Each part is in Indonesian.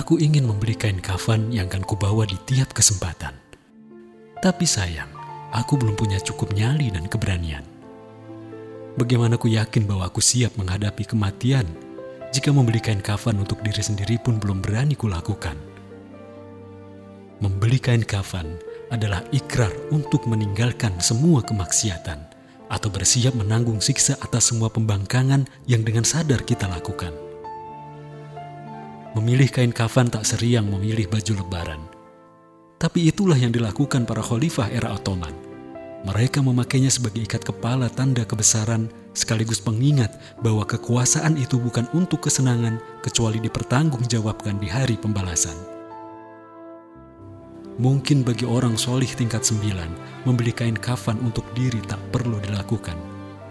Aku ingin membeli kain kafan yang akan kubawa di tiap kesempatan. Tapi sayang, aku belum punya cukup nyali dan keberanian. Bagaimana ku yakin bahwa aku siap menghadapi kematian jika membeli kain kafan untuk diri sendiri pun belum berani kulakukan. Membeli kain kafan adalah ikrar untuk meninggalkan semua kemaksiatan atau bersiap menanggung siksa atas semua pembangkangan yang dengan sadar kita lakukan. Memilih kain kafan tak seriang memilih baju lebaran. Tapi itulah yang dilakukan para khalifah era Ottoman. Mereka memakainya sebagai ikat kepala tanda kebesaran sekaligus pengingat bahwa kekuasaan itu bukan untuk kesenangan kecuali dipertanggungjawabkan di hari pembalasan. Mungkin bagi orang solih tingkat sembilan, membeli kain kafan untuk diri tak perlu dilakukan.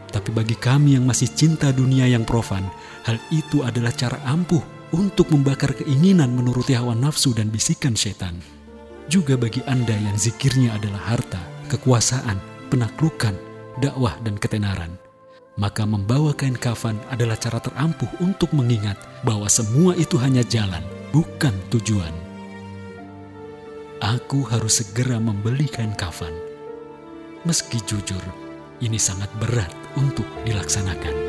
Tapi bagi kami yang masih cinta dunia yang profan, hal itu adalah cara ampuh untuk membakar keinginan menuruti hawa nafsu dan bisikan setan. Juga bagi Anda yang zikirnya adalah harta, kekuasaan, penaklukan, dakwah, dan ketenaran. Maka membawa kain kafan adalah cara terampuh untuk mengingat bahwa semua itu hanya jalan, bukan tujuan aku harus segera membeli kain kafan. Meski jujur, ini sangat berat untuk dilaksanakan.